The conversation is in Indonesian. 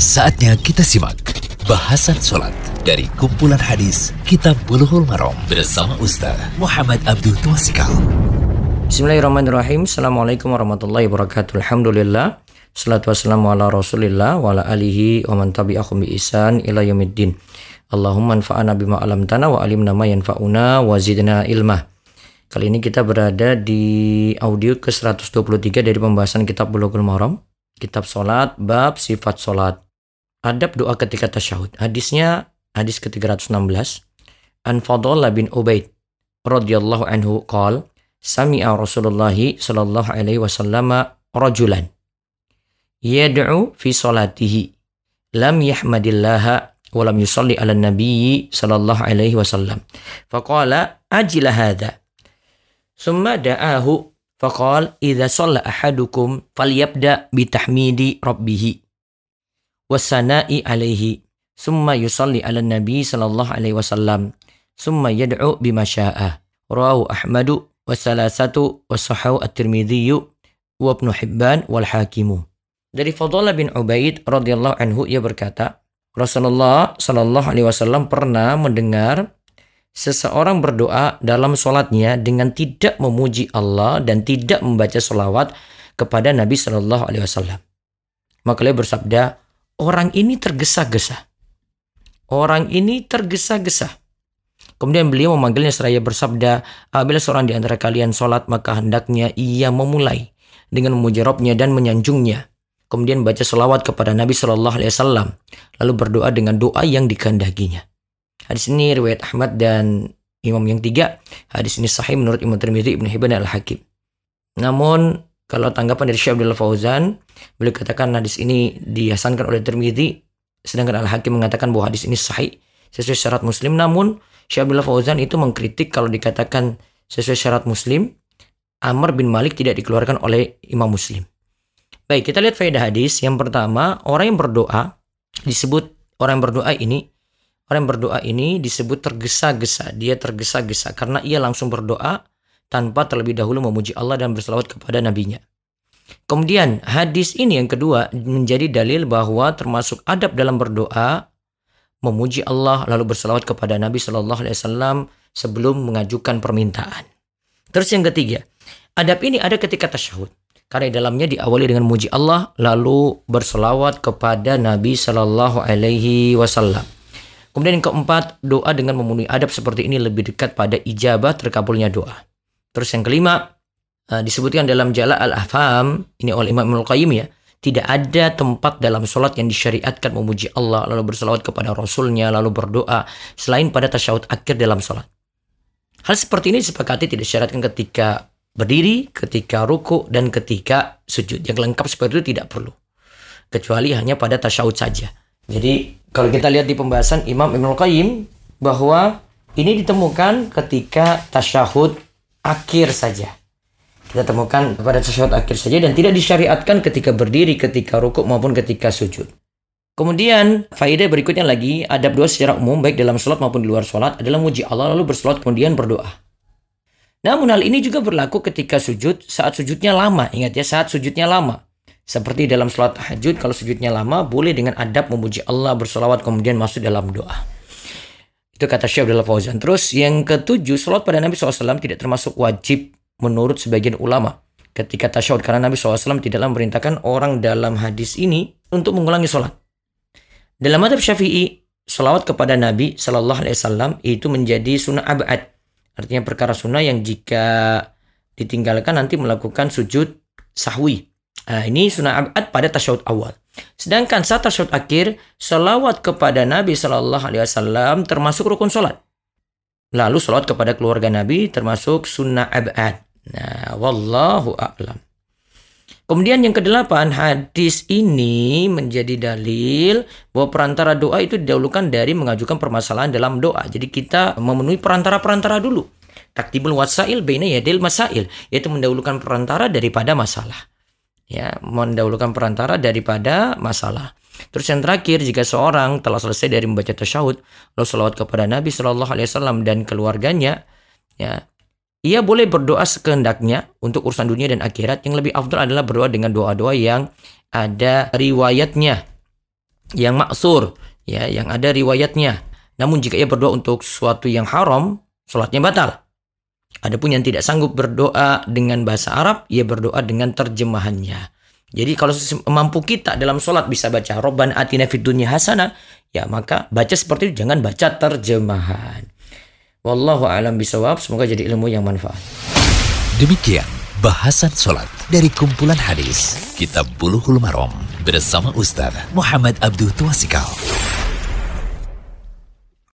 Saatnya kita simak bahasan sholat dari kumpulan hadis Kitab Bulughul Maram bersama Ustaz Muhammad Abdul Twasikal. Bismillahirrahmanirrahim. Assalamualaikum warahmatullahi wabarakatuh. Alhamdulillah. Salatu wassalamu ala rasulillah wa ala alihi wa man tabi'ahum bi isan ila yaumiddin. Allahumma anfa'ana bima alamtana wa alimna ma yanfa'una wa zidna ilmah. Kali ini kita berada di audio ke-123 dari pembahasan kitab Bulughul Maram, kitab salat, bab sifat salat. Adab doa ketika tasyahud. Hadisnya hadis ke-316. An Fadlallah bin Ubaid radhiyallahu anhu qala sami'a Rasulullah sallallahu alaihi wasallam rajulan yad'u fi salatihi lam yahmadillaha wa lam yusalli ala nabiyyi sallallahu alaihi wasallam faqala ajila hadha thumma da'ahu faqala idza shalla ahadukum falyabda bi tahmidi rabbih wasana'i alaihi. Thumma yusalli ala nabi sallallahu alaihi wasallam. Thumma yad'u bima sya'a. Rawahu ahmadu wasalasatu wasahahu at-tirmidhi wa ibnu hibban wal hakimu. Dari Fadlallah bin Ubaid radhiyallahu anhu ia berkata, Rasulullah shallallahu alaihi wasallam pernah mendengar seseorang berdoa dalam sholatnya dengan tidak memuji Allah dan tidak membaca sholawat kepada Nabi Shallallahu Alaihi Wasallam. Maka beliau bersabda, orang ini tergesa-gesa. Orang ini tergesa-gesa. Kemudian beliau memanggilnya seraya bersabda, apabila seorang di antara kalian sholat maka hendaknya ia memulai dengan memuji Robnya dan menyanjungnya kemudian baca selawat kepada Nabi Shallallahu Alaihi Wasallam, lalu berdoa dengan doa yang dikehendakinya. Hadis ini riwayat Ahmad dan Imam yang tiga. Hadis ini sahih menurut Imam Tirmidzi, Ibnu Hibban al Hakim. Namun kalau tanggapan dari Syekh Abdullah Fauzan, beliau katakan hadis ini dihasankan oleh Tirmidzi, sedangkan Al Hakim mengatakan bahwa hadis ini sahih sesuai syarat Muslim. Namun Syekh Abdullah Fauzan itu mengkritik kalau dikatakan sesuai syarat Muslim, Amr bin Malik tidak dikeluarkan oleh Imam Muslim. Baik, kita lihat faedah hadis. Yang pertama, orang yang berdoa disebut orang yang berdoa ini orang yang berdoa ini disebut tergesa-gesa. Dia tergesa-gesa karena ia langsung berdoa tanpa terlebih dahulu memuji Allah dan berselawat kepada nabinya. Kemudian hadis ini yang kedua menjadi dalil bahwa termasuk adab dalam berdoa memuji Allah lalu berselawat kepada Nabi Shallallahu Alaihi Wasallam sebelum mengajukan permintaan. Terus yang ketiga, adab ini ada ketika tasyahud. Karena di dalamnya diawali dengan muji Allah lalu berselawat kepada Nabi Shallallahu Alaihi Wasallam. Kemudian yang keempat, doa dengan memenuhi adab seperti ini lebih dekat pada ijabah terkabulnya doa. Terus yang kelima, eh, disebutkan dalam Jala al-Afham, ini oleh Imam Al Qayyim ya, tidak ada tempat dalam sholat yang disyariatkan memuji Allah, lalu berselawat kepada Rasulnya, lalu berdoa, selain pada tasyahud akhir dalam sholat. Hal seperti ini disepakati tidak disyaratkan ketika berdiri, ketika ruku, dan ketika sujud. Yang lengkap seperti itu tidak perlu. Kecuali hanya pada tasyahud saja. Jadi kalau kita lihat di pembahasan Imam Ibn Qayyim bahwa ini ditemukan ketika tasyahud akhir saja. Kita temukan pada tasyahud akhir saja dan tidak disyariatkan ketika berdiri, ketika rukuk maupun ketika sujud. Kemudian faedah berikutnya lagi adab doa secara umum baik dalam sholat maupun di luar sholat adalah muji Allah lalu bersolat kemudian berdoa. Namun hal ini juga berlaku ketika sujud saat sujudnya lama. Ingat ya, saat sujudnya lama. Seperti dalam sholat tahajud, kalau sujudnya lama, boleh dengan adab memuji Allah, bersolawat, kemudian masuk dalam doa. Itu kata Syekh Abdullah Fauzan. Terus yang ketujuh, sholat pada Nabi SAW tidak termasuk wajib menurut sebagian ulama. Ketika tasyahud, karena Nabi SAW tidaklah memerintahkan orang dalam hadis ini untuk mengulangi sholat. Dalam madhab syafi'i, sholawat kepada Nabi SAW itu menjadi sunnah abad Artinya perkara sunnah yang jika ditinggalkan nanti melakukan sujud sahwi. Nah, ini sunnah abad pada tasyahud awal. Sedangkan saat tasyahud akhir, salawat kepada Nabi Shallallahu Alaihi Wasallam termasuk rukun sholat. Lalu salawat kepada keluarga Nabi termasuk sunnah abad. Nah, wallahu a'lam. Kemudian yang kedelapan, hadis ini menjadi dalil bahwa perantara doa itu didahulukan dari mengajukan permasalahan dalam doa. Jadi kita memenuhi perantara-perantara dulu. Taktibul wasail baina yadil masail, yaitu mendahulukan perantara daripada masalah. Ya, mendahulukan perantara daripada masalah. Terus yang terakhir, jika seorang telah selesai dari membaca tasyahud, lalu salawat kepada Nabi Shallallahu Alaihi Wasallam dan keluarganya, ya ia boleh berdoa sekehendaknya untuk urusan dunia dan akhirat. Yang lebih afdal adalah berdoa dengan doa-doa yang ada riwayatnya. yang maksur, ya, yang ada riwayatnya. Namun jika ia berdoa untuk sesuatu yang haram, sholatnya batal. Adapun yang tidak sanggup berdoa dengan bahasa Arab, ia berdoa dengan terjemahannya. Jadi kalau mampu kita dalam sholat bisa baca Robban atina fid dunya hasana, ya maka baca seperti itu, jangan baca terjemahan. Wallahu alam bisawab, semoga jadi ilmu yang manfaat. Demikian bahasan sholat dari kumpulan hadis Kitab Bulughul Maram bersama Ustaz Muhammad Abdul Tuasikal.